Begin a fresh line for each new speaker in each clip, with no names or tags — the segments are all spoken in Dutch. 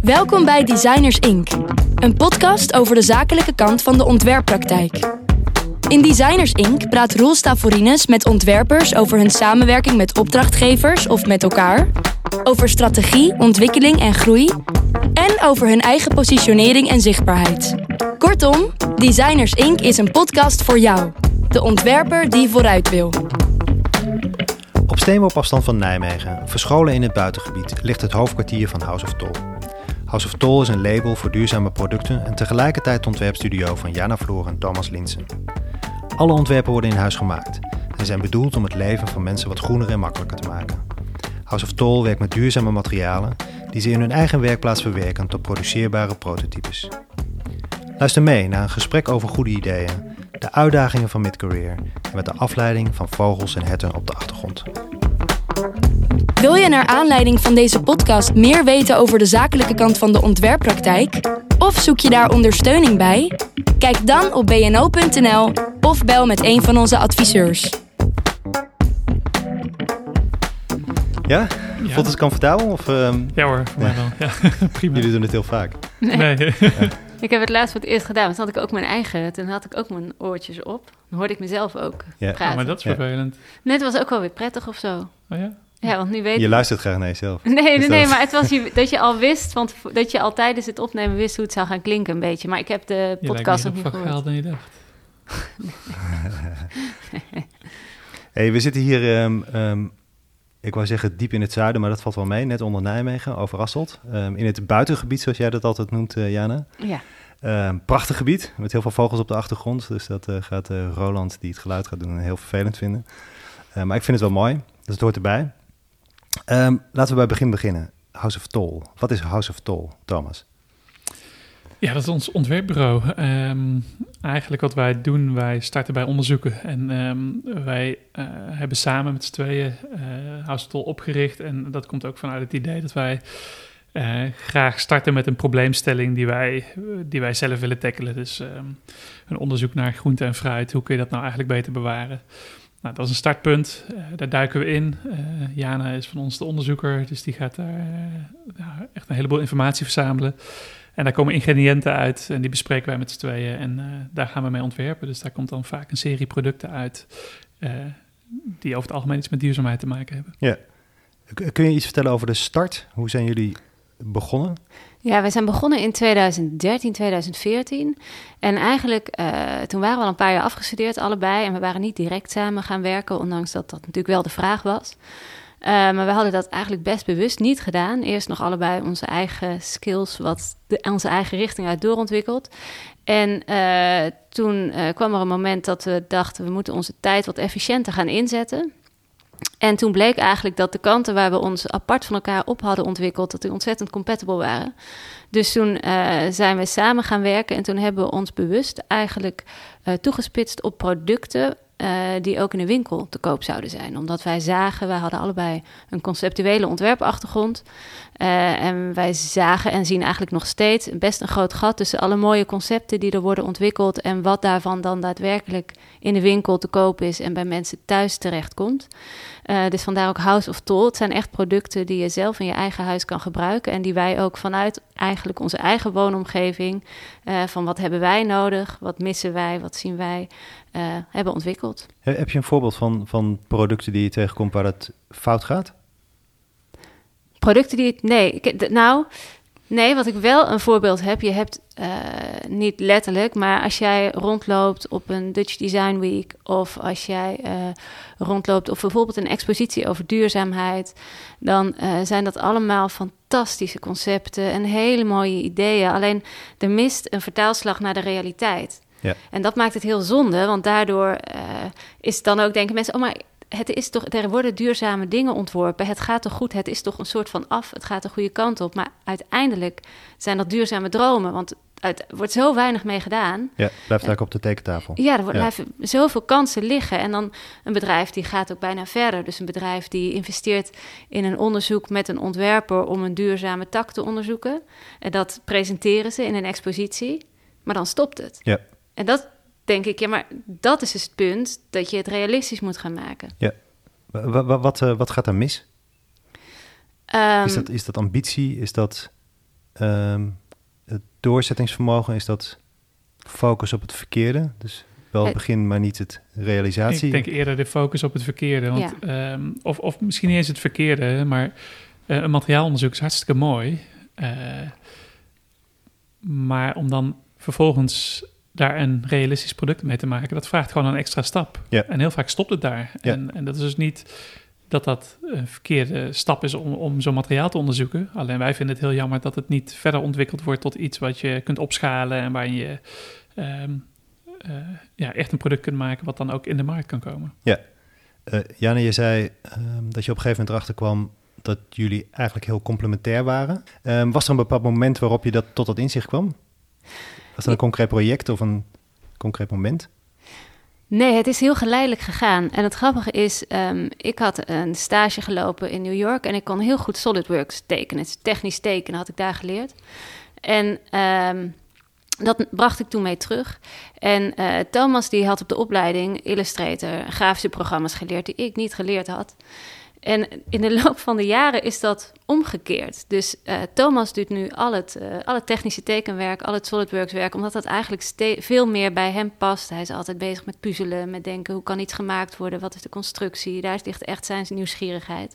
Welkom bij Designers Inc., een podcast over de zakelijke kant van de ontwerppraktijk. In Designers Inc. praat Roel Stavorines met ontwerpers over hun samenwerking met opdrachtgevers of met elkaar, over strategie, ontwikkeling en groei en over hun eigen positionering en zichtbaarheid. Kortom, Designers Inc. is een podcast voor jou, de ontwerper die vooruit wil.
Op steenworp afstand van Nijmegen, verscholen in het buitengebied, ligt het hoofdkwartier van House of Toll. House of Toll is een label voor duurzame producten en tegelijkertijd ontwerpstudio van Jana Floor en Thomas Linsen. Alle ontwerpen worden in huis gemaakt en zijn bedoeld om het leven van mensen wat groener en makkelijker te maken. House of Toll werkt met duurzame materialen die ze in hun eigen werkplaats verwerken tot produceerbare prototypes. Luister mee naar een gesprek over goede ideeën, de uitdagingen van midcareer en met de afleiding van vogels en herten op de achtergrond.
Wil je naar aanleiding van deze podcast meer weten over de zakelijke kant van de ontwerppraktijk? Of zoek je daar ondersteuning bij? Kijk dan op bno.nl of bel met een van onze adviseurs.
Ja? Voelt het comfortabel? Of, ehm,
Ja hoor, voor mij wel. Ja, prima.
Jullie doen het heel vaak.
Nee.
Ik heb het laatst voor het eerst gedaan. want Toen had ik ook mijn eigen, toen had ik ook mijn oortjes op. Dan hoorde ik mezelf ook
Ja.
praten.
Oh, maar dat is
Ja.
vervelend.
Net was ook wel weer prettig of zo.
Oh ja?
Ja, want nu weet
Je luistert graag naar jezelf.
Nee, nee,
Dus
nee, maar het was je, dat je al wist, want dat je al tijdens het opnemen wist hoe het zou gaan klinken een beetje. Maar ik heb de
Je lijkt
podcast nog
meer
niet
op
gehoord.
gehaald dan je dacht.
Hey, we zitten hier, ehm, ehm, ik wou zeggen diep in het zuiden, maar dat valt wel mee. Net onder Nijmegen, over Asselt. Ehm, in het buitengebied, zoals jij dat altijd noemt, eh, Jana.
Ja,
Ehm, prachtig gebied, met heel veel vogels op de achtergrond. Dus dat eh, gaat eh, Roland, die het geluid gaat doen, heel vervelend vinden. Eh, maar ik vind het wel mooi, dus het hoort erbij. Ehm, laten we bij het begin beginnen. House of Toll. Wat is House of Toll, Thomas?
Ja, dat is ons ontwerpbureau. Ehm, eigenlijk wat wij doen, wij starten bij onderzoeken. En ehm, wij eh, hebben samen met z'n tweeën Toll opgericht. En dat komt ook vanuit het idee dat wij eh, graag starten met een probleemstelling die wij, die wij zelf willen tackelen. Dus ehm, een onderzoek naar groente en fruit. Hoe kun je dat nou eigenlijk beter bewaren? Nou, dat is een startpunt. Daar duiken we in. Jana is van ons de onderzoeker, dus die gaat daar nou, echt een heleboel informatie verzamelen. En daar komen ingrediënten uit en die bespreken wij met z'n tweeën. En eh, daar gaan we mee ontwerpen. Dus daar komt dan vaak een serie producten uit eh, die over het algemeen iets met duurzaamheid te maken hebben.
K- Kun je iets vertellen over de start? Hoe zijn jullie begonnen?
ja wij zijn begonnen in 2013, 2014. En eigenlijk, eh, toen waren we al een paar jaar afgestudeerd, allebei. En we waren niet direct samen gaan werken, ondanks dat dat natuurlijk wel de vraag was. Eh, maar we hadden dat eigenlijk best bewust niet gedaan. Eerst nog allebei onze eigen skills, wat onze eigen richting uit doorontwikkeld. En eh, toen eh, kwam er een moment dat we dachten, we moeten onze tijd wat efficiënter gaan inzetten. En toen bleek eigenlijk dat de kanten waar we ons apart van elkaar op hadden ontwikkeld, dat die ontzettend compatible waren. Dus toen zijn we samen gaan werken en toen hebben we ons bewust eigenlijk toegespitst op producten eh, die ook in de winkel te koop zouden zijn. Omdat wij zagen, wij hadden allebei een conceptuele ontwerpachtergrond. Eh, en wij zagen en zien eigenlijk nog steeds best een groot gat tussen alle mooie concepten die er worden ontwikkeld en wat daarvan dan daadwerkelijk in de winkel te koop is en bij mensen thuis terechtkomt. Eh dus vandaar ook House of Toll. Het zijn echt producten die je zelf in je eigen huis kan gebruiken en die wij ook vanuit eigenlijk onze eigen woonomgeving, eh, van wat hebben wij nodig, wat missen wij, wat zien wij, hebben ontwikkeld.
He- Heb je een voorbeeld van, van producten die je tegenkomt waar het fout gaat?
Producten die het. Nee, nou. Nee, wat ik wel een voorbeeld heb. Je hebt eh, niet letterlijk, maar als jij rondloopt op een Dutch Design Week. of als jij eh, rondloopt op bijvoorbeeld een expositie over duurzaamheid. dan eh, zijn dat allemaal fantastische concepten en hele mooie ideeën. Alleen er mist een vertaalslag naar de realiteit.
Ja.
En dat maakt het heel zonde, want daardoor is het dan ook denken mensen: oh, maar het is toch, er worden duurzame dingen ontworpen. Het gaat toch goed, het is toch een soort van af, het gaat de goede kant op. Maar uiteindelijk zijn dat duurzame dromen, want uit, er wordt zo weinig mee gedaan.
Ja, blijft eigenlijk op de tekentafel.
Ja, er wordt,
Ja.
blijven zoveel kansen liggen. En dan een bedrijf die gaat ook bijna verder. Dus een bedrijf die investeert in een onderzoek met een ontwerper om een duurzame tak te onderzoeken. En dat presenteren ze in een expositie, maar dan stopt het.
Ja.
En dat denk ik, ja, maar dat is dus het punt dat je het realistisch moet gaan maken.
Wa- wa- wat, eh, wat gaat er mis?
Ehm,
is, dat, is dat ambitie? Is dat ehm, het doorzettingsvermogen? Is dat focus op het verkeerde? Dus wel het
Het-
begin, maar niet het realisatie.
Ik denk eerder de focus op het verkeerde. Want, ehm, of, of misschien niet eens het verkeerde, maar eh, een materiaalonderzoek is hartstikke mooi. Eh, maar om dan vervolgens daar een realistisch product mee te maken, dat vraagt gewoon een extra stap.
Ja.
En heel vaak stopt het daar.
Ja.
En, en dat is dus niet dat dat een verkeerde stap is om, om zo'n materiaal te onderzoeken. Alleen wij vinden het heel jammer dat het niet verder ontwikkeld wordt tot iets wat je kunt opschalen en waar je ehm, eh, ja, echt een product kunt maken wat dan ook in de markt kan komen.
Eh, Janne, je zei ehm, dat je op een gegeven moment erachter kwam dat jullie eigenlijk heel complementair waren. Ehm, was er een bepaald moment waarop je dat tot dat inzicht kwam? Was er een concreet project of een concreet moment?
Nee, het is heel geleidelijk gegaan. En het grappige is, ehm, ik had een stage gelopen in New York en ik kon heel goed SolidWorks tekenen. Het technisch tekenen had ik daar geleerd. En ehm, dat bracht ik toen mee terug. En eh, Thomas die had op de opleiding Illustrator grafische programma's geleerd die ik niet geleerd had. En in de loop van de jaren is dat omgekeerd. Dus eh, Thomas doet nu al het, eh, al het technische tekenwerk, al het SolidWorks werk, omdat dat eigenlijk veel meer bij hem past. Hij is altijd bezig met puzzelen, met denken hoe kan iets gemaakt worden, wat is de constructie. Daar ligt echt zijn nieuwsgierigheid.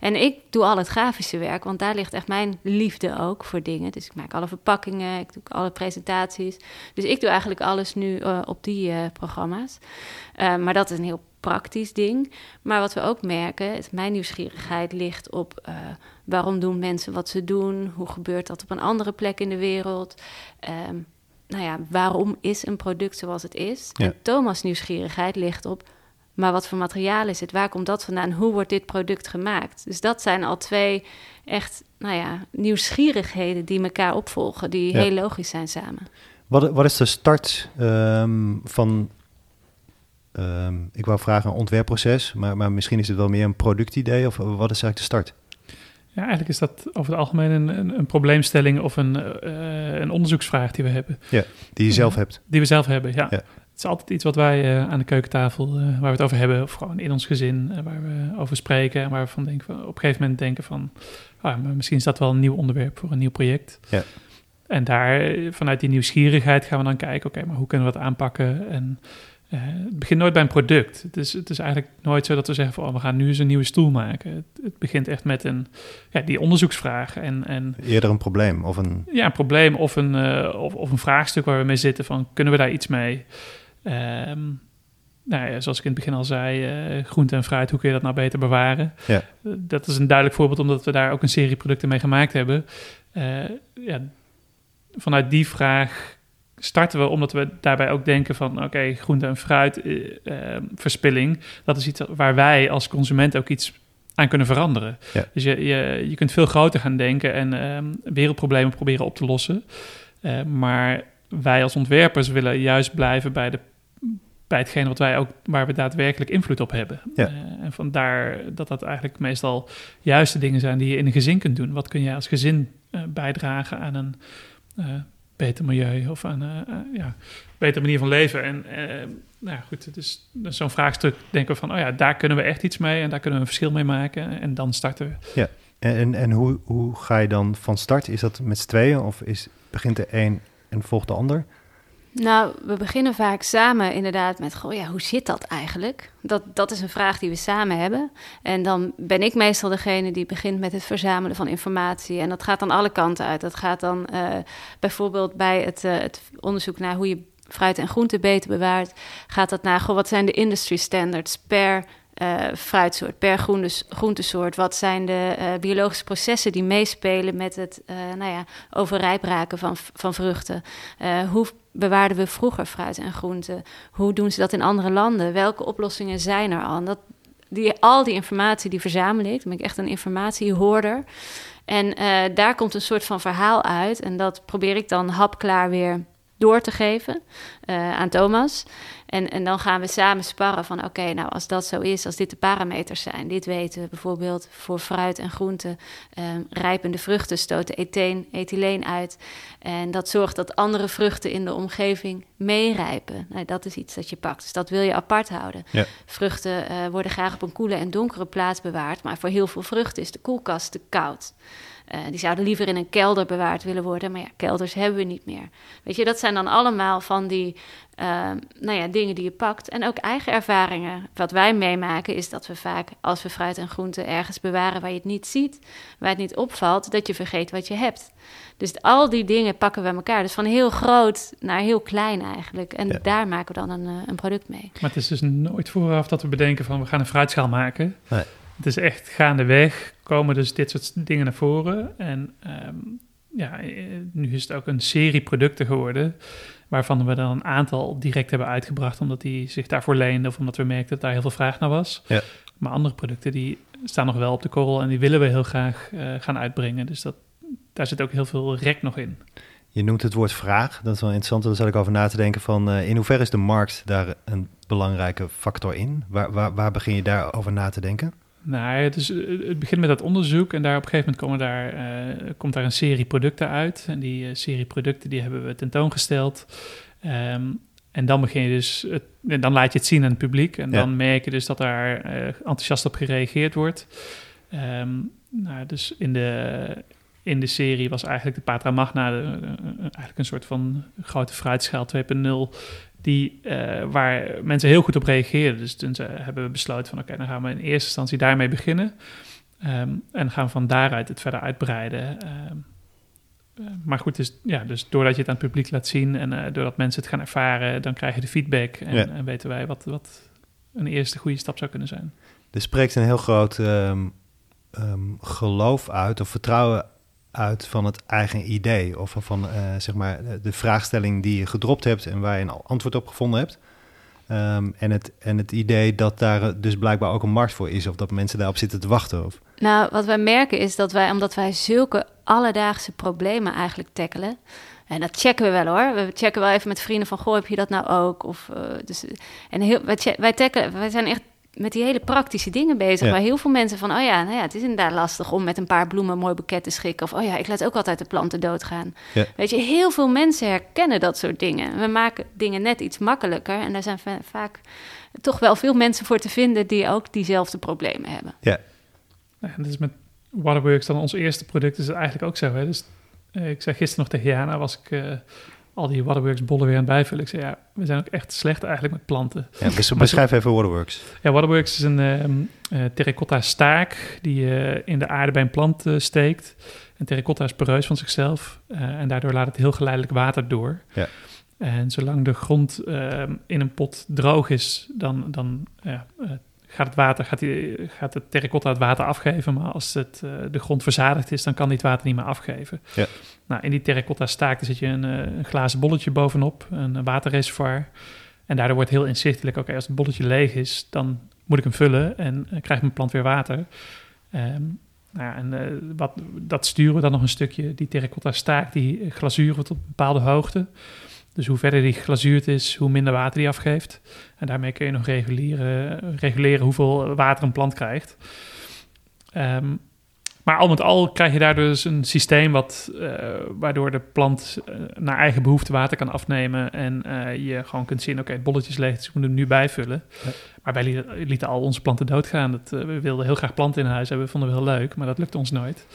En ik doe al het grafische werk, want daar ligt echt mijn liefde ook voor dingen. Dus ik maak alle verpakkingen, ik doe alle presentaties. Dus ik doe eigenlijk alles nu eh, op die programma's. Maar dat is een heel praktisch ding. Maar wat we ook merken, is mijn nieuwsgierigheid ligt op eh, waarom doen mensen wat ze doen? Hoe gebeurt dat op een andere plek in de wereld? Ehm, nou ja, waarom is een product zoals het is?
Ja.
En Thomas' nieuwsgierigheid ligt op, maar wat voor materiaal is het? Waar komt dat vandaan? Hoe wordt dit product gemaakt? Dus dat zijn al twee echt, nou ja, nieuwsgierigheden die elkaar opvolgen, die
Ja.
heel logisch zijn samen.
Wat, wat is de start ehm, van, ehm, ik wou vragen een ontwerpproces, maar, maar misschien is het wel meer een productidee of wat is eigenlijk de start?
Ja, eigenlijk is dat over het algemeen een, een, een probleemstelling of een, eh, een onderzoeksvraag die we hebben.
Die je zelf
Ja.
hebt.
Die we zelf hebben, ja.
Ja.
Het is altijd iets wat wij eh, aan de keukentafel, eh, waar we het over hebben, of gewoon in ons gezin, waar we over spreken en waar we van denken, van, op een gegeven moment denken van, ah, maar misschien is dat wel een nieuw onderwerp voor een nieuw project.
Ja.
En daar, vanuit die nieuwsgierigheid gaan we dan kijken, oké, maar hoe kunnen we dat aanpakken? En eh, het begint nooit bij een product. Het is, het is eigenlijk nooit zo dat we zeggen van, oh, we gaan nu eens een nieuwe stoel maken. Het, het begint echt met een, ja, die onderzoeksvragen en, en
Eerder een probleem of een,
ja, een probleem of een, eh, of, of een vraagstuk waar we mee zitten van kunnen we daar iets mee? Ehm, nou ja, zoals ik in het begin al zei, eh, groente en fruit, hoe kun je dat nou beter bewaren?
Ja.
Dat is een duidelijk voorbeeld omdat we daar ook een serie producten mee gemaakt hebben. Ja, vanuit die vraag starten we, omdat we daarbij ook denken van oké, groente en fruit, eh, eh, verspilling, dat is iets waar wij als consument ook iets aan kunnen veranderen.
Ja.
Dus je, je, je kunt veel groter gaan denken en ehm, wereldproblemen proberen op te lossen. Eh, maar wij als ontwerpers willen juist blijven bij, de, bij hetgeen wat wij ook, waar we daadwerkelijk invloed op hebben.
Ja.
Eh, en vandaar dat dat eigenlijk meestal juist de dingen zijn die je in een gezin kunt doen. Wat kun je als gezin bijdragen aan een beter milieu of aan een ja, betere manier van leven? En eh, nou ja, goed, het is zo'n vraagstuk denken we van, oh ja, daar kunnen we echt iets mee en daar kunnen we een verschil mee maken. En dan starten we.
En, en, en hoe, hoe ga je dan van start? Is dat met z'n tweeën of is, begint de een en volgt de ander?
Nou, we beginnen vaak samen inderdaad met, goh, ja, hoe zit dat eigenlijk? Dat, dat is een vraag die we samen hebben. En dan ben ik meestal degene die begint met het verzamelen van informatie. En dat gaat dan alle kanten uit. Dat gaat dan eh, bijvoorbeeld bij het, eh, het onderzoek naar hoe je fruit en groente beter bewaart. Gaat dat naar, goh, wat zijn de industry standards per fruitsoort, per groentes, groentesoort? Wat zijn de uh, biologische processen die meespelen met het uh, nou ja, raken van, van vruchten? Hoe bewaarden we vroeger fruit en groenten? Hoe doen ze dat in andere landen? Welke oplossingen zijn er al? Dat, die, al die informatie die verzamel ik. Dan ben ik echt een informatiehoorder. En daar komt een soort van verhaal uit. En dat probeer ik dan hapklaar weer door te geven aan Thomas. En, en dan gaan we samen sparren van oké, nou als dat zo is, als dit de parameters zijn, dit weten we bijvoorbeeld voor fruit en groenten, um, rijpende vruchten stoten etheen, ethyleen uit. En dat zorgt dat andere vruchten in de omgeving meerijpen. Nou, dat is iets dat je pakt. Dus dat wil je apart houden. Ja. Vruchten uh, worden graag op een koele en donkere plaats bewaard, maar voor heel veel vruchten is de koelkast te koud. Uh, die zouden liever in een kelder bewaard willen worden, maar ja, kelders hebben we niet meer. Weet je, dat zijn dan allemaal van die uh, nou ja, dingen die je pakt. En ook eigen ervaringen. Wat wij meemaken is dat we vaak, als we fruit en groenten ergens bewaren waar je het niet ziet, waar het niet opvalt, dat je vergeet wat je hebt. Dus al die dingen pakken we elkaar. Dus van heel groot naar heel klein eigenlijk. En daar maken we dan een, eh, een, product mee.
Maar het is dus nooit vooraf dat we bedenken van we gaan een fruitschaal maken. Nee. Het is echt gaandeweg komen dus dit soort dingen naar voren. En ehm, ja, eh, nu is het ook een serie producten geworden. Waarvan we dan een aantal direct hebben uitgebracht. Omdat die zich daarvoor leenden. Of omdat we merkten dat daar heel veel vraag naar was. Ja. Maar andere producten die staan nog wel op de korrel. En die willen we heel graag uh, gaan uitbrengen. Dus dat, daar zit ook heel veel rek nog in.
Je noemt het woord vraag. Dat is wel interessant. Daar zat ik over na te denken van uh, in hoeverre is de markt daar een belangrijke factor in? Waar, waar, waar begin je daarover na te denken?
Nou, het, is, het begint met dat onderzoek en daar op een gegeven moment komen daar, uh, komt daar een serie producten uit. En die uh, serie producten die hebben we tentoongesteld. Um, en dan begin je dus, het, dan laat je het zien aan het publiek. En dan merk je dus dat daar uh, enthousiast op gereageerd wordt. Um, nou, dus in de, in de serie was eigenlijk de Patra Magna de, eigenlijk een soort van grote fruitschaal 2.0 die, uh, waar mensen heel goed op reageerden. Dus toen ze, hebben we besloten van oké, dan gaan we in eerste instantie daarmee beginnen. Um, en gaan van daaruit het verder uitbreiden. Um, uh, maar goed, dus, ja, dus doordat je het aan het publiek laat zien en uh, doordat mensen het gaan ervaren, dan krijg je de feedback en, ja. en weten wij wat, wat een eerste goede stap zou kunnen zijn.
Er spreekt een heel groot um, geloof uit of vertrouwen uit van het eigen idee of van uh, zeg maar de vraagstelling die je gedropt hebt en waar je een antwoord op gevonden hebt. Um, en, het, en het idee dat daar dus blijkbaar ook een markt voor is of dat mensen daarop zitten te wachten. Of...
Nou, wat wij merken is dat wij, omdat wij zulke alledaagse problemen eigenlijk tackelen. En dat checken we wel hoor. We checken wel even met vrienden van, goh, heb je dat nou ook? Of, uh, dus, en heel, wij, wij, tackelen, wij zijn echt met die hele praktische dingen bezig. Waar heel veel mensen van, oh ja, nou ja, het is inderdaad lastig om met een paar bloemen een mooi boeket te schikken. Of, oh ja, ik laat ook altijd de planten doodgaan. Ja. Weet je, heel veel mensen herkennen dat soort dingen. We maken dingen net iets makkelijker. En daar zijn vaak toch wel veel mensen voor te vinden die ook diezelfde problemen hebben.
Ja. en dus met Waterworks dan ons eerste product is het eigenlijk ook zo. Hè? Dus uh, ik zei gisteren nog tegen Jana, was ik... Uh, al die Waterworks bollen weer aan het bijvullen. Ik zei, ja, we zijn ook echt slecht eigenlijk met planten.
Ja, beschrijf even Waterworks.
Ja, Waterworks is een uh, terracotta staak die je uh, in de aarde bij een plant uh, steekt. En terracotta is poreus van zichzelf en daardoor laat het heel geleidelijk water door. Ja. En zolang de grond ehm, in een pot droog is, dan, dan gaat het water, gaat, die, gaat het terracotta het water afgeven. Maar als het, uh, de grond verzadigd is, dan kan die het water niet meer afgeven. Ja. Nou, in die terracotta staak zit je een, uh, een, glazen bolletje bovenop, een waterreservoir. En daardoor wordt heel inzichtelijk, oké, als het bolletje leeg is, dan moet ik hem vullen en uh, krijgt mijn plant weer water. Um, nou ja, en wat, dat sturen we dan nog een stukje. Die terracotta staak, die glazuren we tot een bepaalde hoogte. Dus hoe verder die glazuurd is, hoe minder water die afgeeft. En daarmee kun je nog reguleren, reguleren hoeveel water een plant krijgt. Um, maar al met al krijg je daar dus een systeem wat, uh, waardoor de plant uh, naar eigen behoefte water kan afnemen. En uh, je gewoon kunt zien, oké, okay, het bolletje is leeg, dus ik moet hem nu bijvullen. Ja. Maar wij lieten, lieten, al onze planten doodgaan. Dat, we wilden heel graag planten in huis hebben, vonden we heel leuk, maar dat lukte ons nooit.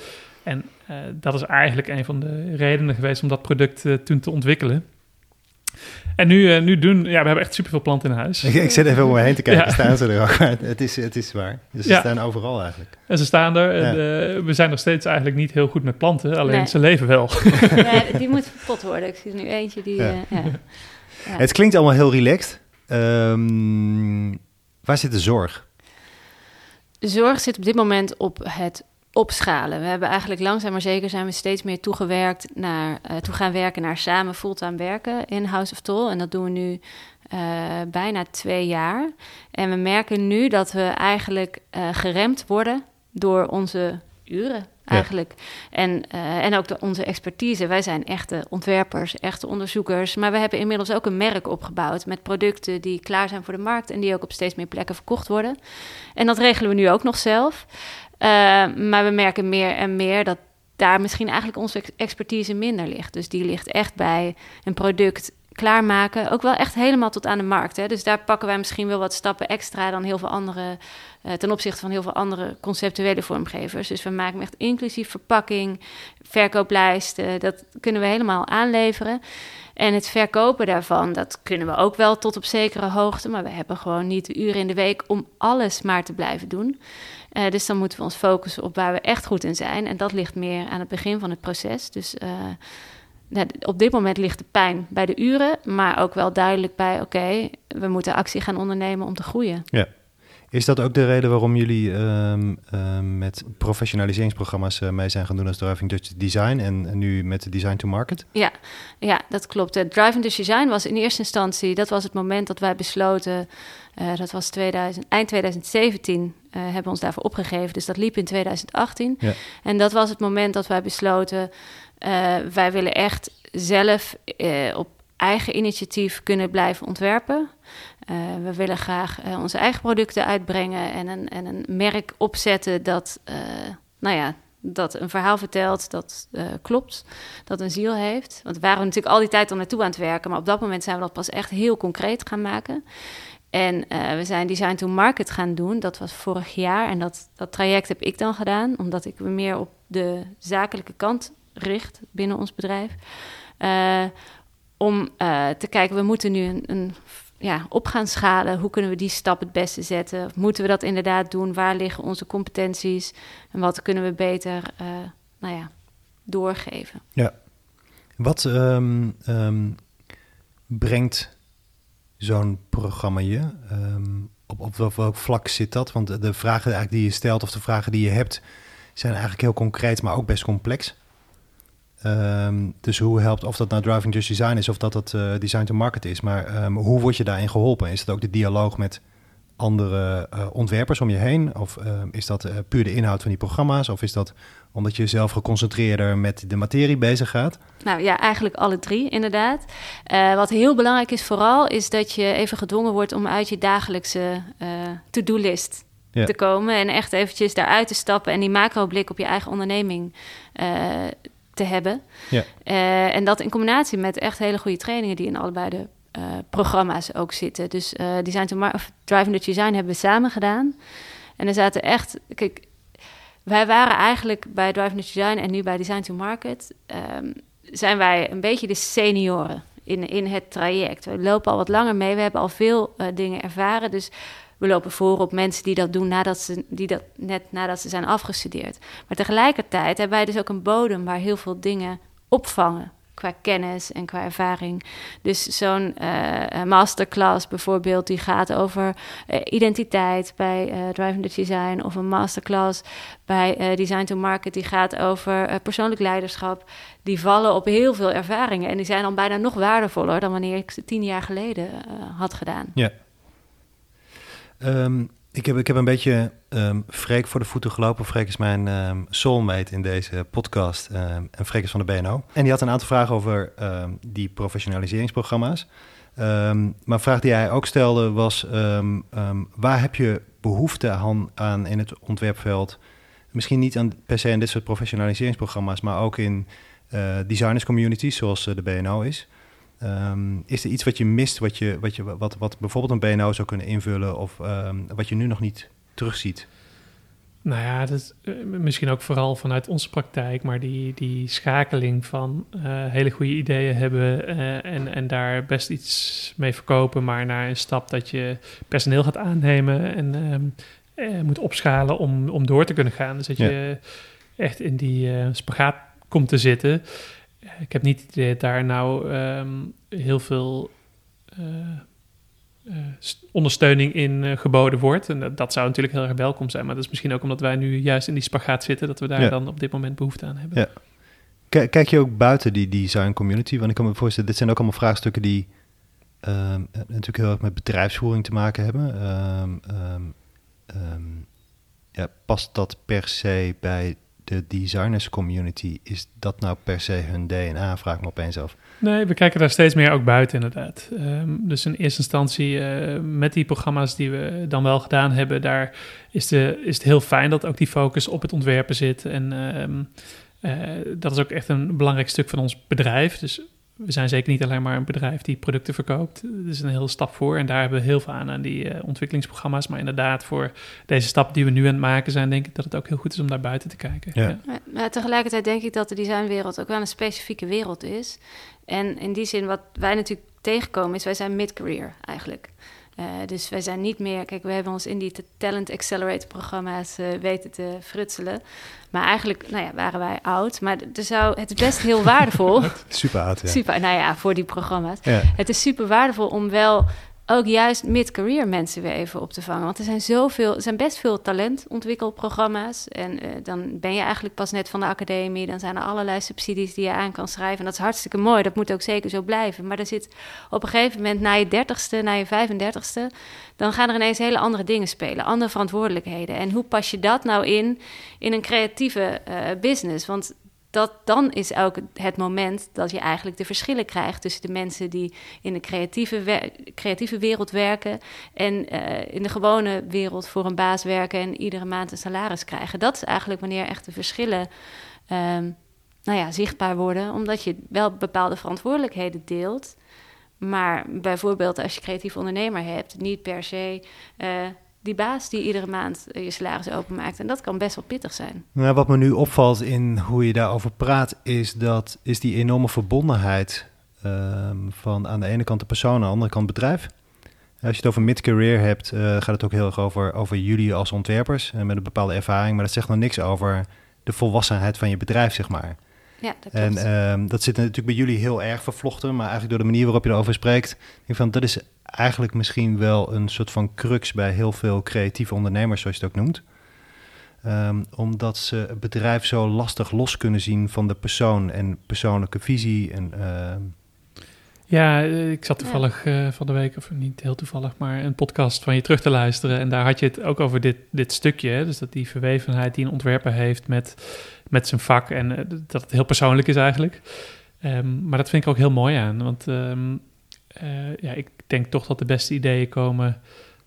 En dat is eigenlijk een van de redenen geweest om dat product toen te ontwikkelen. En nu, uh, nu doen, ja, we hebben echt superveel planten in huis.
Ik, ik zit even om me heen te kijken, ja. staan ze er ook. Het is, het is waar. Dus ze ja. staan overal eigenlijk.
En ze staan er. Ja. En, uh, we zijn nog steeds eigenlijk niet heel goed met planten, alleen nee. ze leven wel.
Ja, die moet verpot worden. Ik zie er nu eentje die... Uh,
het klinkt allemaal heel relaxed. Um, waar zit de zorg?
De zorg zit op dit moment op het opschalen. We hebben eigenlijk langzaam maar zeker zijn we steeds meer toegewerkt naar, uh, toe gaan werken naar samen fulltime werken in House of Toll. En dat doen we nu uh, bijna twee jaar. En we merken nu dat we eigenlijk uh, geremd worden door onze uren. eigenlijk. En, en ook de, onze expertise. Wij zijn echte ontwerpers, echte onderzoekers. Maar we hebben inmiddels ook een merk opgebouwd met producten die klaar zijn voor de markt en die ook op steeds meer plekken verkocht worden. En dat regelen we nu ook nog zelf. Uh, maar we merken meer en meer dat daar misschien eigenlijk onze expertise minder ligt. Dus die ligt echt bij een product klaarmaken. Ook wel echt helemaal tot aan de markt. Hè. Dus daar pakken wij misschien wel wat stappen extra dan heel veel andere. Uh, ten opzichte van heel veel andere conceptuele vormgevers. Dus we maken echt inclusief verpakking, verkooplijsten. Dat kunnen we helemaal aanleveren. En het verkopen daarvan, dat kunnen we ook wel tot op zekere hoogte. Maar we hebben gewoon niet de uren in de week om alles maar te blijven doen. Uh, dus dan moeten we ons focussen op waar we echt goed in zijn. En dat ligt meer aan het begin van het proces. Dus uh, op dit moment ligt de pijn bij de uren, maar ook wel duidelijk bij: oké, we moeten actie gaan ondernemen om te groeien.
Ja. Is dat ook de reden waarom jullie um, um, met professionaliseringsprogramma's uh, mee zijn gaan doen als Driving Dutch Design en, en, nu met Design to Market?
Ja, ja dat klopt. Uh, Driving Dutch Design was in eerste instantie, dat was het moment dat wij besloten, uh, dat was 2000, eind 2017, hebben we ons daarvoor opgegeven. Dus dat liep in 2018. Ja. En dat was het moment dat wij besloten, wij willen echt zelf op eigen initiatief kunnen blijven ontwerpen. We willen graag onze eigen producten uitbrengen en een, en een merk opzetten dat, nou ja, dat een verhaal vertelt dat klopt, dat een ziel heeft. Want we waren natuurlijk al die tijd al naartoe aan het werken, maar op dat moment zijn we dat pas echt heel concreet gaan maken. En we zijn Design to Market gaan doen. Dat was vorig jaar. En dat, dat traject heb ik dan gedaan, omdat ik me meer op de zakelijke kant richt binnen ons bedrijf om uh, te kijken, we moeten nu een, een, ja, op gaan schalen. Hoe kunnen we die stap het beste zetten? Moeten we dat inderdaad doen? Waar liggen onze competenties? En wat kunnen we beter nou ja, doorgeven?
Ja. Wat um, um, brengt zo'n programma je? Um, op, op, welk vlak zit dat? Want de vragen eigenlijk die je stelt of de vragen die je hebt... zijn eigenlijk heel concreet, maar ook best complex. Um, dus hoe helpt, of dat nou driving just design is of dat dat uh, design to market is, maar um, hoe word je daarin geholpen? Is het ook de dialoog met andere uh, ontwerpers om je heen? Of uh, is dat uh, puur de inhoud van die programma's? Of is dat omdat je zelf geconcentreerder met de materie bezig gaat?
Nou ja, eigenlijk alle drie inderdaad. wat heel belangrijk is vooral, is dat je even gedwongen wordt om uit je dagelijkse to-do-list ja. te komen en echt eventjes daaruit te stappen en die macro-blik op je eigen onderneming te hebben. Ja. En dat in combinatie met echt hele goede trainingen die in allebei de programma's ook zitten. Dus uh, Design to Mar of Driving the Design hebben we samen gedaan. En er zaten echt... Kijk, wij waren eigenlijk bij Driving the Design en nu bij Design to Market... Um, zijn wij een beetje de senioren in, in het traject. We lopen al wat langer mee. We hebben al veel dingen ervaren. Dus we lopen voor op mensen die dat doen nadat ze, die dat net nadat ze zijn afgestudeerd. Maar tegelijkertijd hebben wij dus ook een bodem waar heel veel dingen opvangen qua kennis en qua ervaring. Dus zo'n uh, masterclass bijvoorbeeld, die gaat over uh, identiteit bij uh, Driving the Design, of een masterclass bij Design to Market, die gaat over persoonlijk leiderschap. Die vallen op heel veel ervaringen en die zijn dan bijna nog waardevoller dan wanneer ik ze tien jaar geleden had gedaan.
Ja. Um, ik, heb, ik heb een beetje um, Freek voor de voeten gelopen. Freek is mijn um, soulmate in deze podcast. en Freek is van de BNO. En die had een aantal vragen over die professionaliseringsprogramma's. maar een vraag die hij ook stelde was... waar heb je behoefte aan, aan in het ontwerpveld? Misschien niet aan, per se in dit soort professionaliseringsprogramma's... maar ook in uh, designers communities, zoals uh, de BNO is... Um, is er iets wat je mist, wat, je, wat, je, wat, wat bijvoorbeeld een BNO zou kunnen invullen of um, wat je nu nog niet terugziet?
Nou ja, dat, uh, misschien ook vooral vanuit onze praktijk, maar die, die schakeling van uh, hele goede ideeën hebben uh, en, en daar best iets mee verkopen, maar naar een stap dat je personeel gaat aannemen en um, moet opschalen om, om door te kunnen gaan. Dus dat ja. je echt in die spagaat komt te zitten ik heb niet idee dat daar nou um, heel veel uh, uh, ondersteuning in uh, geboden wordt. En dat, dat, zou natuurlijk heel erg welkom zijn. Maar dat is misschien ook omdat wij nu juist in die spagaat zitten... dat we daar ja. dan op dit moment behoefte aan hebben. Ja.
Kijk je ook buiten die design community? Want ik kan me voorstellen, dit zijn ook allemaal vraagstukken die... Um, natuurlijk heel erg met bedrijfsvoering te maken hebben. Um, ja, past dat per se bij de designers community, is dat nou per se hun DNA? Vraag me opeens af.
Nee, we kijken daar steeds meer ook buiten inderdaad. Ehm, dus in eerste instantie uh, met die programma's die we dan wel gedaan hebben, daar is, de, is het heel fijn dat ook die focus op het ontwerpen zit. En ehm, uh, dat is ook echt een belangrijk stuk van ons bedrijf. Dus we zijn zeker niet alleen maar een bedrijf die producten verkoopt. Dat is een hele stap voor en daar hebben we heel veel aan aan die uh, ontwikkelingsprogramma's. Maar inderdaad, voor deze stap die we nu aan het maken zijn, denk ik dat het ook heel goed is om daar buiten te kijken.
Ja. ja. Maar tegelijkertijd denk ik dat de designwereld ook wel een specifieke wereld is. En in die zin, wat wij natuurlijk tegenkomen, is wij zijn mid-career eigenlijk. Uh, dus wij zijn niet meer, kijk, we hebben ons in die Talent Accelerator programma's uh, weten te frutselen. Maar eigenlijk, nou ja, waren wij oud. Maar er zou, het is best heel waardevol.
super oud, ja.
Super, nou ja, voor die programma's. Ja. Het is super waardevol om wel ook juist mid-career mensen weer even op te vangen. Want er zijn zoveel, zijn best veel talentontwikkelprogramma's. En uh, dan ben je eigenlijk pas net van de academie. Dan zijn er allerlei subsidies die je aan kan schrijven. En dat is hartstikke mooi. Dat moet ook zeker zo blijven. Maar er zit op een gegeven moment na je dertigste, na je 35ste, dan gaan er ineens hele andere dingen spelen. Andere verantwoordelijkheden. En hoe pas je dat nou in in een creatieve uh, business? Want dat, dan is ook het moment dat je eigenlijk de verschillen krijgt tussen de mensen die in de creatieve, creatieve wereld werken en uh, in de gewone wereld voor een baas werken en iedere maand een salaris krijgen. Dat is eigenlijk wanneer echt de verschillen um, nou ja, zichtbaar worden, omdat je wel bepaalde verantwoordelijkheden deelt. Maar bijvoorbeeld als je creatief ondernemer hebt, niet per se uh, die baas die iedere maand je salaris openmaakt. En dat kan best wel pittig zijn.
Nou, wat me nu opvalt in hoe je daarover praat, is dat is die enorme verbondenheid um, van aan de ene kant de persoon, aan de andere kant het bedrijf. Als je het over mid-career hebt, uh, gaat het ook heel erg over, over jullie als ontwerpers en met een bepaalde ervaring. Maar dat zegt nog niks over de volwassenheid van je bedrijf, zeg maar.
Ja, dat
klopt. En um, dat zit natuurlijk bij jullie heel erg vervlochten, maar eigenlijk door de manier waarop je erover spreekt, denk ik van dat is eigenlijk misschien wel een soort van crux bij heel veel creatieve ondernemers, zoals je het ook noemt. Um, omdat ze het bedrijf zo lastig los kunnen zien van de persoon en persoonlijke visie. En, uh...
Ja, ik zat toevallig uh, van de week, of niet heel toevallig, maar een podcast van je terug te luisteren. En daar had je het ook over dit, dit stukje. Hè? Dus dat die verwevenheid die een ontwerper heeft met, met zijn vak. En uh, dat het heel persoonlijk is eigenlijk. Um, maar dat vind ik ook heel mooi aan. Want um, ja, ik denk toch dat de beste ideeën komen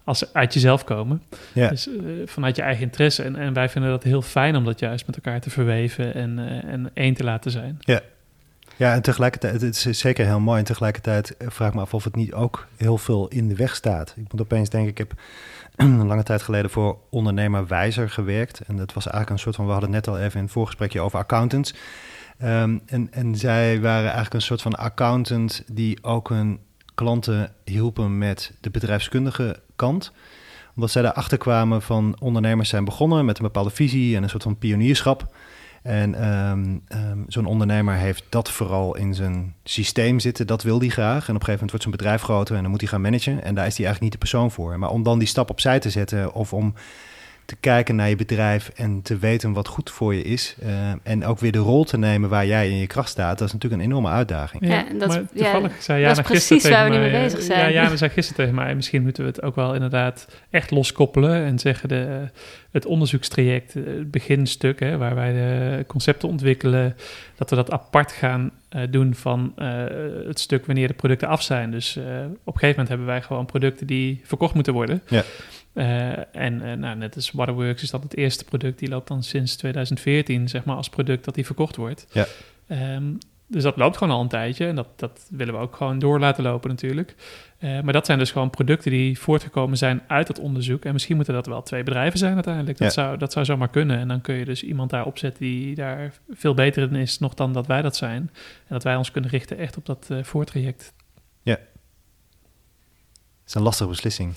als ze uit jezelf komen. Ja. Dus uh, vanuit je eigen interesse. En, en wij vinden dat heel fijn om dat juist met elkaar te verweven en, uh, en één te laten zijn.
Ja. Ja, en tegelijkertijd, het is zeker heel mooi. En tegelijkertijd vraag ik me af of het niet ook heel veel in de weg staat. Ik moet opeens denken, ik heb een lange tijd geleden voor ondernemer Wijzer gewerkt. En dat was eigenlijk een soort van, we hadden net al even in het voorgesprekje over accountants. Um, en, en zij waren eigenlijk een soort van accountant die ook een klanten hielpen met de bedrijfskundige kant. Omdat zij daarachter kwamen van ondernemers zijn begonnen met een bepaalde visie en een soort van pionierschap. En um, um, zo'n ondernemer heeft dat vooral in zijn systeem zitten. Dat wil hij graag. En op een gegeven moment wordt zijn bedrijf groter en dan moet hij gaan managen. En daar is hij eigenlijk niet de persoon voor. Maar om dan die stap opzij te zetten of om te kijken naar je bedrijf en te weten wat goed voor je is. Uh, en ook weer de rol te nemen waar jij in je kracht staat. Dat is natuurlijk een enorme uitdaging.
Ja, dat,
maar toevallig
ja,
zei Jana
dat is precies waar we nu mee bezig zijn.
Ja, Jana zei gisteren tegen mij, misschien moeten we het ook wel inderdaad echt loskoppelen. En zeggen de, het onderzoekstraject, het beginstuk, hè, waar wij de concepten ontwikkelen, dat we dat apart gaan uh, doen van uh, het stuk wanneer de producten af zijn. Dus uh, op een gegeven moment hebben wij gewoon producten die verkocht moeten worden.
Ja.
Uh, en uh, nou, net als Waterworks is dat het eerste product. Die loopt dan sinds 2014, zeg maar, als product dat die verkocht wordt.
Ja.
Um, dus dat loopt gewoon al een tijdje. En dat, dat willen we ook gewoon door laten lopen natuurlijk. Uh, maar dat zijn dus gewoon producten die voortgekomen zijn uit het onderzoek. En misschien moeten dat wel twee bedrijven zijn uiteindelijk. Dat, ja. zou, dat zou zomaar kunnen. En dan kun je dus iemand daar opzetten die daar veel beter in is nog dan dat wij dat zijn. En dat wij ons kunnen richten echt op dat voortraject.
Ja. Het is een lastige beslissing.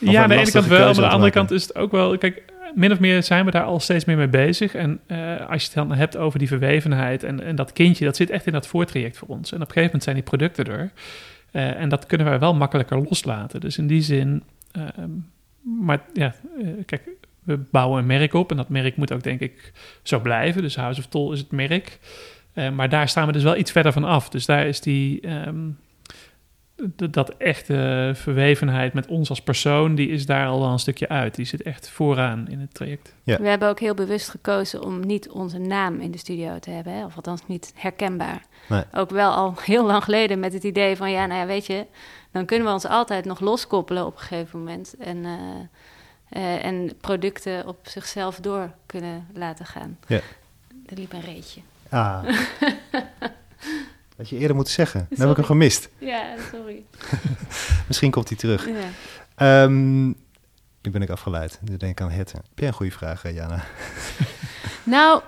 Of ja, aan de ene kant wel, maar aan de andere kant is het ook wel... Kijk, min of meer zijn we daar al steeds meer mee bezig. En uh, als je het dan hebt over die verwevenheid en, en dat kindje... dat zit echt in dat voortraject voor ons. En op een gegeven moment zijn die producten er. Uh, en dat kunnen wij wel makkelijker loslaten. Dus in die zin... Uh, maar ja, kijk, we bouwen een merk op... en dat merk moet ook, denk ik, zo blijven. Dus House of Toll is het merk. maar daar staan we dus wel iets verder van af. Dus daar is die... Um, d- dat echte verwevenheid met ons als persoon, die is daar al wel een stukje uit. Die zit echt vooraan in het traject.
Ja.
We hebben ook heel bewust gekozen om niet onze naam in de studio te hebben, hè? of althans niet herkenbaar.
Nee.
Ook wel al heel lang geleden met het idee van, ja, nou ja, weet je, dan kunnen we ons altijd nog loskoppelen op een gegeven moment. En, eh, eh, en producten op zichzelf door kunnen laten gaan.
Ja.
Er liep een reetje.
Ah. Had je eerder moeten zeggen. Dan heb ik hem gemist.
Ja, sorry.
Misschien komt hij terug.
Ja.
Ehm, nu ben ik afgeleid. Nu denk ik aan het. Heb jij een goede vraag, eh, Jana?
Nou,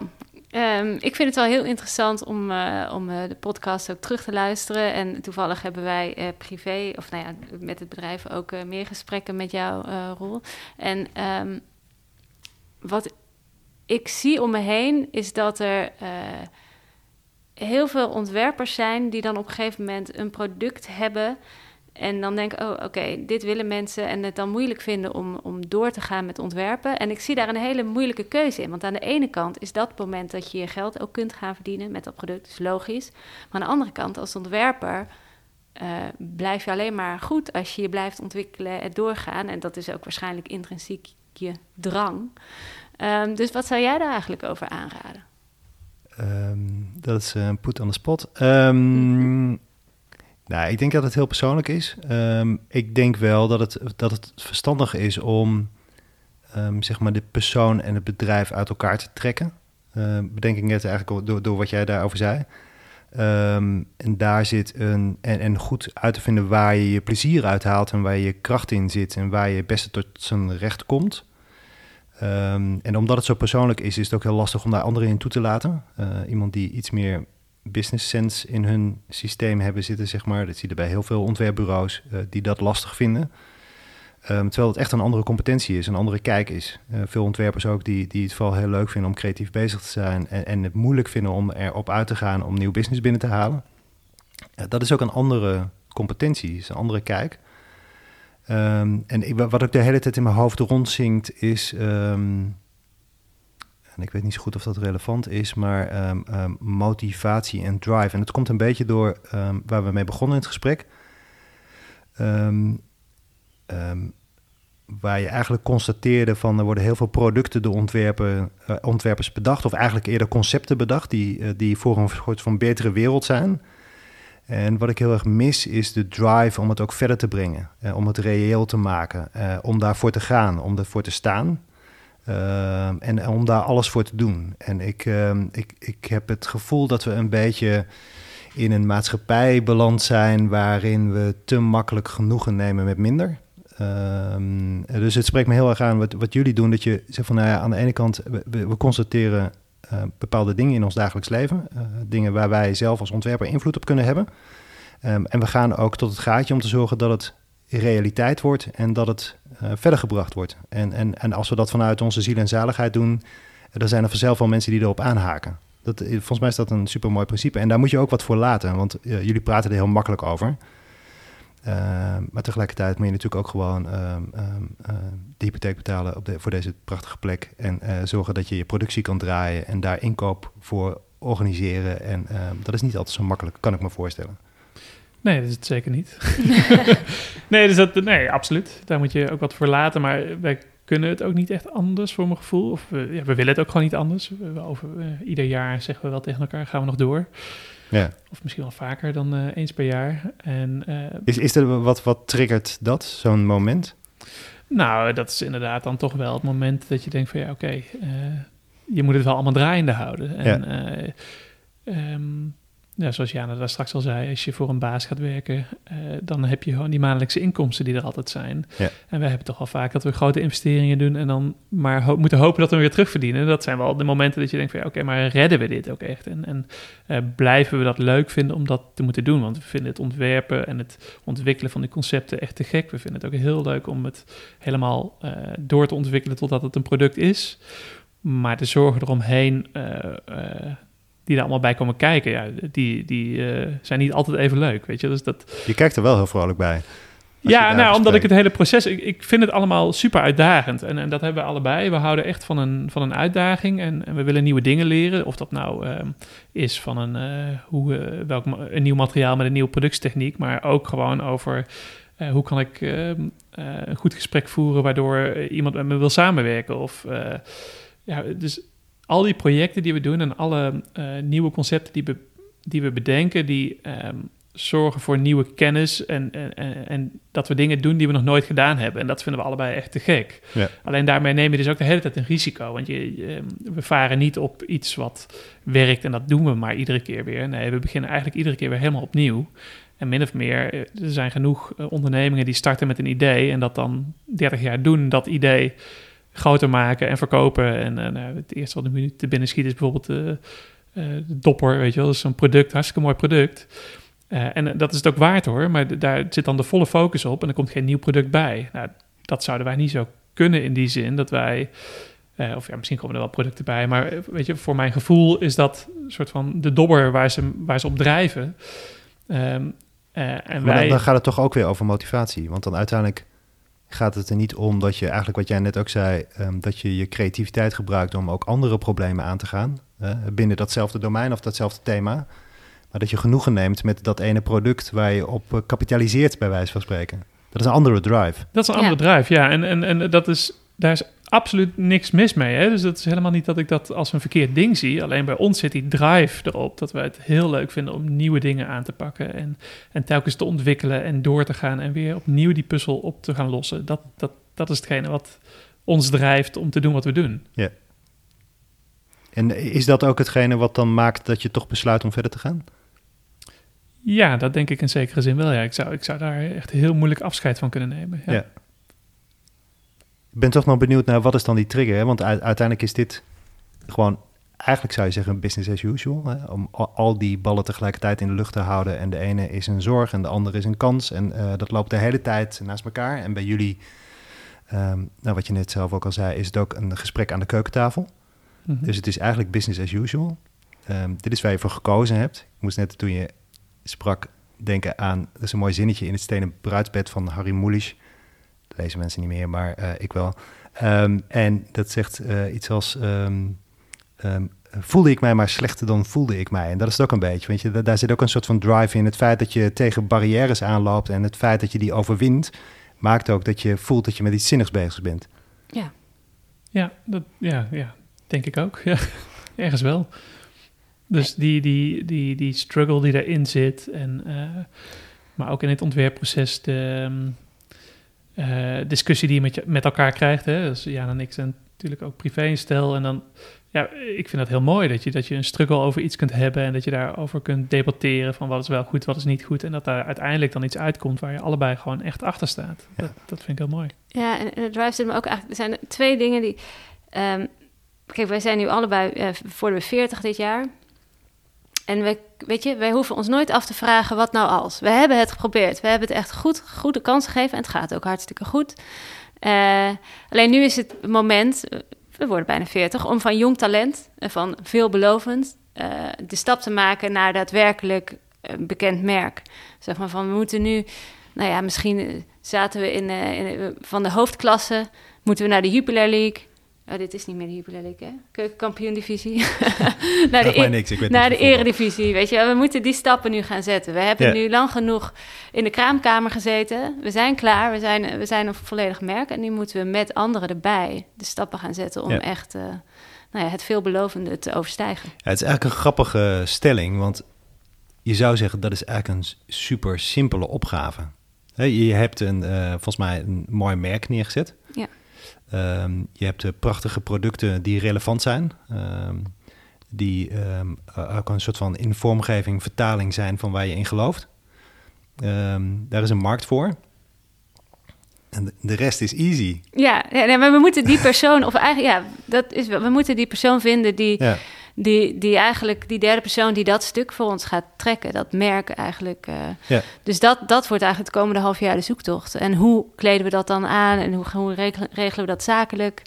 ehm, ik vind het wel heel interessant om, eh, om eh, de podcast ook terug te luisteren. En toevallig hebben wij privé, of nou ja, met het bedrijf ook meer gesprekken met jouw rol. En ehm, wat ik zie om me heen is dat er heel veel ontwerpers zijn die dan op een gegeven moment een product hebben. En dan denk oh oké, dit willen mensen en het dan moeilijk vinden om, om door te gaan met ontwerpen. En ik zie daar een hele moeilijke keuze in. Want aan de ene kant is dat het moment dat je je geld ook kunt gaan verdienen met dat product, is logisch. Maar aan de andere kant, als ontwerper, eh, blijf je alleen maar goed als je je blijft ontwikkelen en doorgaan. En dat is ook waarschijnlijk intrinsiek je drang. Ehm, dus wat zou jij daar eigenlijk over aanraden?
Ehm, dat is een put on the spot. Ehm, nou, ik denk dat het heel persoonlijk is. Ehm, ik denk wel dat het, dat het verstandig is om zeg maar de persoon en het bedrijf uit elkaar te trekken. Bedenk ik net eigenlijk door, door wat jij daarover zei. En daar zit een. En, en goed uit te vinden waar je je plezier uithaalt en waar je kracht in zit en waar je het beste tot zijn recht komt. Ehm, en omdat het zo persoonlijk is, is het ook heel lastig om daar anderen in toe te laten. Eh, iemand die iets meer business sense in hun systeem hebben zitten, zeg maar. Dat zie je bij heel veel ontwerpbureaus eh, die dat lastig vinden. Ehm, terwijl het echt een andere competentie is, een andere kijk is. Eh, veel ontwerpers ook die, die het vooral heel leuk vinden om creatief bezig te zijn en, en het moeilijk vinden om erop uit te gaan om nieuw business binnen te halen. Dat is ook een andere competentie, is een andere kijk. Ehm, en wat ook de hele tijd in mijn hoofd rondzinkt is, ehm, en ik weet niet zo goed of dat relevant is, maar ehm, motivatie en drive. En dat komt een beetje door waar we mee begonnen in het gesprek. Waar je eigenlijk constateerde van er worden heel veel producten door ontwerpen, eh, ontwerpers bedacht, of eigenlijk eerder concepten bedacht, die, eh, die voor een soort van betere wereld zijn. En wat ik heel erg mis is de drive om het ook verder te brengen, eh, om het reëel te maken, eh, om daarvoor te gaan, om ervoor te staan. Ehm, en om daar alles voor te doen. En ik, ehm, ik, ik heb het gevoel dat we een beetje in een maatschappij beland zijn waarin we te makkelijk genoegen nemen met minder. Ehm, dus het spreekt me heel erg aan wat, wat jullie doen. Dat je zegt van nou ja, aan de ene kant, we constateren eh, bepaalde dingen in ons dagelijks leven. eh, dingen waar wij zelf als ontwerper invloed op kunnen hebben. Ehm, en we gaan ook tot het gaatje om te zorgen dat het realiteit wordt en dat het eh, verder gebracht wordt. En, en, en als we dat vanuit onze ziel en zaligheid doen, dan zijn er vanzelf wel mensen die erop aanhaken. Dat, volgens mij is dat een super mooi principe. En daar moet je ook wat voor laten, want jullie praten er heel makkelijk over. Ehm, maar tegelijkertijd moet je natuurlijk ook gewoon ehm, ehm, eh, de hypotheek betalen op de, voor deze prachtige plek. En eh, zorgen dat je je productie kan draaien en daar inkoop voor organiseren. En ehm, dat is niet altijd zo makkelijk, kan ik me voorstellen.
Nee, dat is het zeker niet. nee, dus dat, nee, absoluut. Daar moet je ook wat voor laten. Maar wij kunnen het ook niet echt anders, voor mijn gevoel. Of we, ja, we willen het ook gewoon niet anders. We, over, eh, ieder jaar zeggen we wel tegen elkaar, gaan we nog door.
Ja.
Of misschien wel vaker dan eh, eens per jaar. En eh,
Is, is er wat, wat triggert dat, zo'n moment?
nou, dat is inderdaad dan toch wel het moment dat je denkt van... ja, oké, eh, je moet het wel allemaal draaiende houden. En eh, ehm, ja, zoals Jana daar straks al zei, als je voor een baas gaat werken... eh, dan heb je gewoon die maandelijkse inkomsten die er altijd zijn.
Ja.
En wij hebben toch wel vaak dat we grote investeringen doen... en dan maar ho- moeten hopen dat we weer terugverdienen. Dat zijn wel de momenten dat je denkt van... ja, oké, maar redden we dit ook echt? En, en eh, blijven we dat leuk vinden om dat te moeten doen? Want we vinden het ontwerpen en het ontwikkelen van die concepten echt te gek. We vinden het ook heel leuk om het helemaal eh, door te ontwikkelen totdat het een product is. Maar de zorgen eromheen, die er allemaal bij komen kijken, ja, die, die eh, zijn niet altijd even leuk, weet je. Dus dat,
Je kijkt er wel heel vrolijk bij.
Ja, nou, omdat ik het hele proces, ik, ik vind het allemaal super uitdagend. En, en dat hebben we allebei. We houden echt van een, van een uitdaging en, en we willen nieuwe dingen leren. Of dat nou uh, is van een, uh, hoe, uh, welk, een nieuw materiaal met een nieuwe productietechniek, maar ook gewoon over hoe kan ik ehm, een goed gesprek voeren waardoor iemand met me wil samenwerken. Of ja, dus al die projecten die we doen en alle nieuwe concepten die we, die we bedenken, die. Um, zorgen voor nieuwe kennis en, en, en, dat we dingen doen die we nog nooit gedaan hebben. En dat vinden we allebei echt te gek. Ja. Alleen daarmee neem je dus ook de hele tijd een risico. Want je, we varen niet op iets wat werkt en dat doen we maar iedere keer weer. Nee, we beginnen eigenlijk iedere keer weer helemaal opnieuw. En min of meer, eh, er zijn genoeg eh, ondernemingen die starten met een idee en dat dan 30 jaar doen, dat idee groter maken en verkopen. En uh, nou, het eerste wat de te binnen schiet is bijvoorbeeld de, de dopper, weet je wel. Dat is een product, hartstikke mooi product. En dat is het ook waard hoor, maar daar zit dan de volle focus op en er komt geen nieuw product bij. Nou, dat zouden wij niet zo kunnen in die zin dat wij, uh, of ja, misschien komen er wel producten bij, maar eh, weet je, voor mijn gevoel is dat een soort van de dobber waar ze, waar ze op drijven. Um,
uh, en maar wij... dan, gaat het toch ook weer over motivatie, want dan uiteindelijk gaat het er niet om dat je eigenlijk wat jij net ook zei, um, dat je je creativiteit gebruikt om ook andere problemen aan te gaan binnen datzelfde domein of datzelfde thema. Maar dat je genoegen neemt met dat ene product waar je op eh, kapitaliseert, bij wijze van spreken. Dat is een andere drive.
Dat is een andere drive, ja. En, en, en dat is, daar is absoluut niks mis mee. Hè? Dus dat is helemaal niet dat ik dat als een verkeerd ding zie. Alleen bij ons zit die drive erop dat wij het heel leuk vinden om nieuwe dingen aan te pakken. En, en telkens te ontwikkelen en door te gaan en weer opnieuw die puzzel op te gaan lossen. Dat, dat, dat is hetgene wat ons drijft om te doen wat we doen.
Ja. En is dat ook hetgene wat dan maakt dat je toch besluit om verder te gaan?
Ja, dat denk ik in zekere zin wel. Ja. Ik, zou, ik zou daar echt heel moeilijk afscheid van kunnen nemen. Ja. ja.
Ik ben toch nog benieuwd naar wat is dan die trigger? Hè? Want uiteindelijk is dit gewoon, eigenlijk zou je zeggen, business as usual. Hè? Om al die ballen tegelijkertijd in de lucht te houden. En de ene is een zorg en de andere is een kans. En uh, dat loopt de hele tijd naast elkaar. En bij jullie, um, nou, wat je net zelf ook al zei, is het ook een gesprek aan de keukentafel. Mm -hmm. Dus het is eigenlijk business as usual. Um, dit is waar je voor gekozen hebt. Ik moest net toen je sprak denken aan, dat is een mooi zinnetje in het stenen bruidsbed van Harry Mulisch. Lezen mensen niet meer, maar uh, ik wel. Um, en dat zegt uh, iets als, um, um, voelde ik mij maar slechter dan voelde ik mij. En dat is het ook een beetje, weet je, daar zit ook een soort van drive in. Het feit dat je tegen barrières aanloopt en het feit dat je die overwint, maakt ook dat je voelt dat je met iets zinnigs bezig bent.
Ja, ja, dat, ja, ja denk ik ook. Ja, ergens wel. Dus die, die, die, die struggle die daarin zit, en, uh, maar ook in het ontwerpproces, de uh, discussie die je met, je, met elkaar krijgt. Hè? Dus Jan en ik zijn natuurlijk ook privé in stel. En dan, ja, ik vind dat heel mooi dat je, dat je een struggle over iets kunt hebben en dat je daarover kunt debatteren van wat is wel goed, wat is niet goed. En dat daar uiteindelijk dan iets uitkomt waar je allebei gewoon echt achter staat. Ja. Dat, dat vind ik heel mooi.
Ja, en, en het drive zit me ook eigenlijk, er zijn twee dingen die. Um, kijk, wij zijn nu allebei uh, voor de 40 dit jaar. En we, weet je, wij hoeven ons nooit af te vragen wat nou als. We hebben het geprobeerd. We hebben het echt goed, goede kans gegeven. En het gaat ook hartstikke goed. Uh, alleen nu is het moment, we worden bijna 40, om van jong talent en van veelbelovend de stap te maken naar daadwerkelijk een bekend merk. Zeg maar van we moeten nu, nou ja, misschien zaten we in, in van de hoofdklasse, moeten we naar de Jupiler League. Oh, dit is niet meer de League, hè? Keukenkampioen-divisie. naar de, niks, ik weet naar de eredivisie, weet je. We moeten die stappen nu gaan zetten. We hebben nu lang genoeg in de kraamkamer gezeten. We zijn klaar, we zijn, we zijn een volledig merk. En nu moeten we met anderen erbij de stappen gaan zetten... om echt uh, nou ja, het veelbelovende te overstijgen.
Ja, het is eigenlijk een grappige stelling, want je zou zeggen... dat is eigenlijk een super simpele opgave. Je hebt een, uh, volgens mij een mooi merk neergezet... Um, je hebt uh, prachtige producten die relevant zijn. Um, die um, ook een soort van in vormgeving, vertaling zijn van waar je in gelooft. daar is een markt voor. En de rest is easy.
Ja, ja maar we moeten die persoon, of eigenlijk, ja, dat is, we moeten die persoon vinden die, ja die, die eigenlijk, die derde persoon die dat stuk voor ons gaat trekken, dat merk eigenlijk. Uh, ja. Dus dat, dat wordt eigenlijk het komende half jaar de zoektocht. En hoe kleden we dat dan aan en hoe, hoe regelen, regelen we dat zakelijk?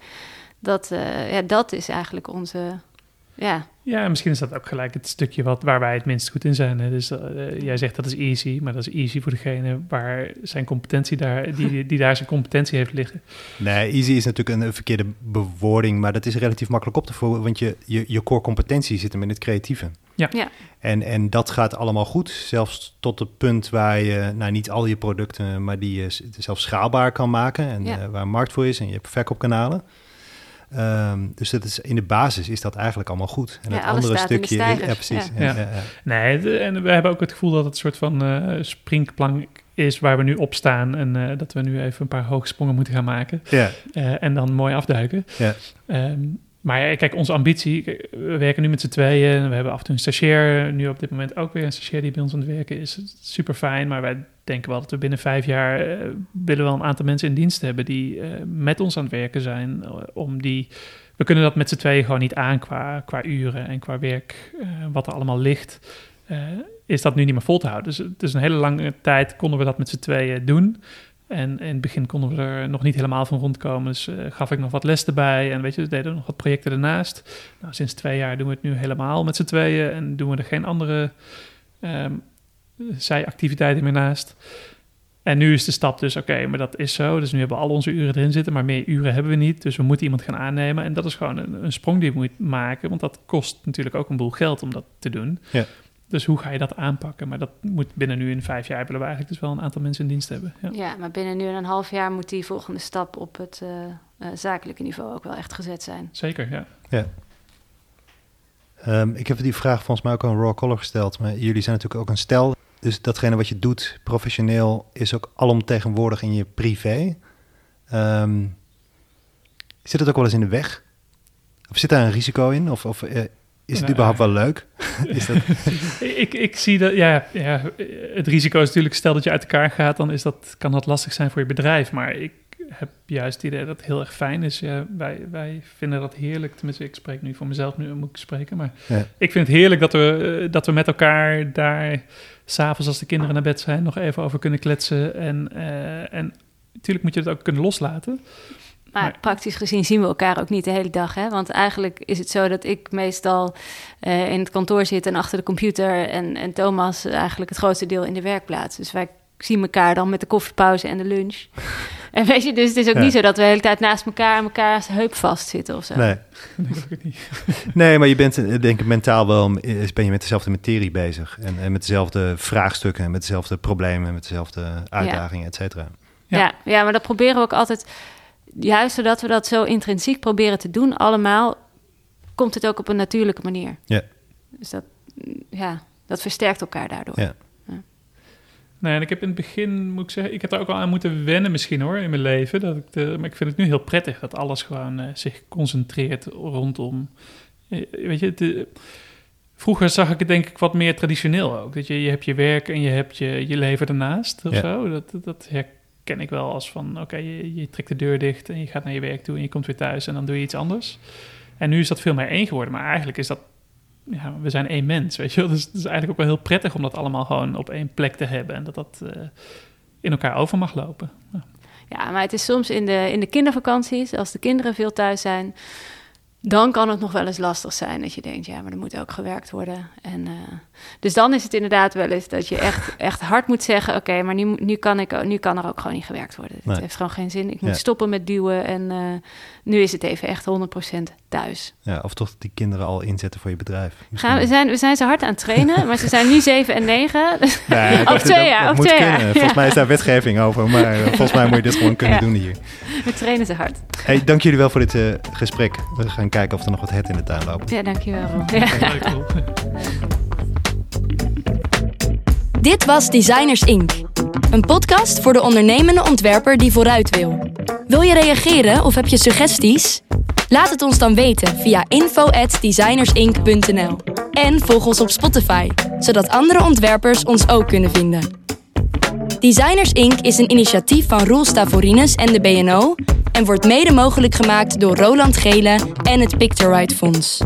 Dat, uh, ja, dat is eigenlijk onze, ja,
Ja, misschien is dat ook gelijk het stukje wat, waar wij het minst goed in zijn. Hè. Dus uh, jij zegt dat is easy, maar dat is easy voor degene waar zijn competentie daar, die, die daar zijn competentie heeft liggen.
Nee, easy is natuurlijk een, verkeerde bewoording, maar dat is relatief makkelijk op te voeren, want je, je, je core competentie zit hem in het creatieve.
Ja.
Ja.
En, en dat gaat allemaal goed, zelfs tot het punt waar je, nou niet al je producten, maar die je zelfs schaalbaar kan maken en
Ja.
uh, waar een markt voor is en je hebt verkoopkanalen. Um, dus dat is, in de basis is dat eigenlijk allemaal goed. En
Ja,
het
alles
andere
staat in de
stukje, ja precies.
ja.
Ja.
Ja.
Ja, ja.
Nee, de- en we hebben ook het gevoel dat het een soort van eh springplank is waar we nu op staan. En eh, dat we nu even een paar hoogsprongen moeten gaan maken.
Ja.
Eh, en dan mooi afduiken.
Ja.
Ehm, maar kijk, onze ambitie, we werken nu met z'n tweeën. We hebben af en toe een stagiair, nu op dit moment ook weer een stagiair die bij ons aan het werken is. Super fijn, maar wij denken wel dat we binnen vijf jaar eh, willen wel een aantal mensen in dienst hebben die eh, met ons aan het werken zijn. eh, om die, we kunnen dat met z'n tweeën gewoon niet aan qua, qua uren en qua werk, wat er allemaal ligt. is dat nu niet meer vol te houden. Dus, dus een hele lange tijd konden we dat met z'n tweeën doen. En in het begin konden we er nog niet helemaal van rondkomen. Dus eh, gaf ik nog wat les erbij. En weet je, we deden nog wat projecten ernaast. Nou, sinds twee jaar doen we het nu helemaal met z'n tweeën. En doen we er geen andere ehm zijactiviteiten meer naast. En nu is de stap dus, oké, maar dat is zo. Dus nu hebben we al onze uren erin zitten, maar meer uren hebben we niet. Dus we moeten iemand gaan aannemen. En dat is gewoon een, sprong die je moet maken. Want dat kost natuurlijk ook een boel geld om dat te doen.
Ja.
Dus hoe ga je dat aanpakken? Maar dat moet binnen nu in vijf jaar willen we eigenlijk dus wel een aantal mensen in dienst hebben. Ja.
Ja, maar binnen nu en een half jaar moet die volgende stap op het uh, uh, zakelijke niveau ook wel echt gezet zijn.
Zeker, ja.
ja. Um, ik heb die vraag volgens mij ook aan Raw Color gesteld, maar jullie zijn natuurlijk ook een stel. Dus datgene wat je doet professioneel is ook alomtegenwoordig in je privé. Um, zit het ook wel eens in de weg? Of zit daar een risico in? Of, of uh, is het überhaupt wel leuk? is dat...
ik, ik zie dat, ja, ja, het risico is natuurlijk, stel dat je uit elkaar gaat, dan is dat, kan dat lastig zijn voor je bedrijf. Maar ik heb juist het idee dat het heel erg fijn is. Ja, wij, wij vinden dat heerlijk. Tenminste, ik spreek nu voor mezelf, nu moet ik spreken. Maar
Ja.
ik vind het heerlijk dat we, dat we met elkaar daar, s'avonds als de kinderen naar bed zijn, nog even over kunnen kletsen. En, eh, en natuurlijk moet je het ook kunnen loslaten.
Maar praktisch gezien zien we elkaar ook niet de hele dag. Hè? Want eigenlijk is het zo dat ik meestal eh, in het kantoor zit en achter de computer. En, en Thomas eigenlijk het grootste deel in de werkplaats. Dus wij zien elkaar dan met de koffiepauze en de lunch. en weet je, dus het is ook
Ja.
niet zo dat we de hele tijd naast elkaar en elkaars heup vastzitten of zo.
Nee.
Dat denk ik niet.
nee, maar je bent eh, denk ik mentaal wel eh, ben je met dezelfde materie bezig. En, en met dezelfde vraagstukken, en met dezelfde problemen, met dezelfde uitdagingen, et cetera.
Ja.
Ja. Ja, maar dat proberen we ook altijd. Juist doordat we dat zo intrinsiek proberen te doen, allemaal, komt het ook op een natuurlijke manier.
Ja.
Dus dat, ja, dat versterkt elkaar daardoor.
Ja.
Nee, en ik heb in het begin, moet ik zeggen, ik heb daar ook wel aan moeten wennen misschien hoor, in mijn leven. Dat ik de, maar ik vind het nu heel prettig dat alles gewoon eh, zich concentreert rondom, eh, weet je, vroeger zag ik het denk ik wat meer traditioneel ook. Dat je, je hebt je werk en je hebt je, je leven ernaast of
Ja.
zo. Dat, dat herken ik wel als van, oké, je, je trekt de deur dicht en je gaat naar je werk toe en je komt weer thuis en dan doe je iets anders. En nu is dat veel meer één geworden, maar eigenlijk is dat ja, we zijn één mens, weet je wel. Dus het is eigenlijk ook wel heel prettig om dat allemaal gewoon op één plek te hebben. En dat dat eh, in elkaar over mag lopen. Ja.
Ja, maar het is soms in de, in de kindervakanties, als de kinderen veel thuis zijn, dan kan het nog wel eens lastig zijn dat je denkt, ja, maar er moet ook gewerkt worden. En, eh, dus dan is het inderdaad wel eens dat je echt, echt hard moet zeggen, oké, maar nu, nu, kan ik, nu kan er ook gewoon niet gewerkt worden.
Nee.
Het heeft gewoon geen zin. Ik moet
Ja.
stoppen met duwen en eh, nu is het even echt 100% thuis.
Ja, of toch die kinderen al inzetten voor je bedrijf.
Gaan, we, zijn, we zijn ze hard aan het trainen, maar ze zijn nu 7 en 9.
Nee,
Over twee jaar, over
moet
twee
kunnen.
jaar.
Volgens mij is daar wetgeving over, maar eh, volgens mij moet je dit gewoon kunnen
Ja.
doen hier.
We trainen ze hard.
Hey, dank jullie wel voor dit gesprek. We gaan kijken of er nog wat het in de tuin loopt.
Ja, dankjewel. Ja.
Leuk.
Dit was Designers Inc. Een podcast voor de ondernemende ontwerper die vooruit wil. Wil je reageren of heb je suggesties? Laat het ons dan weten via info@designersinc.nl. En volg ons op Spotify, zodat andere ontwerpers ons ook kunnen vinden. Designers Inc. is een initiatief van Roel Stavorines en de BNO en wordt mede mogelijk gemaakt door Roland Gele en het Pictorite Fonds.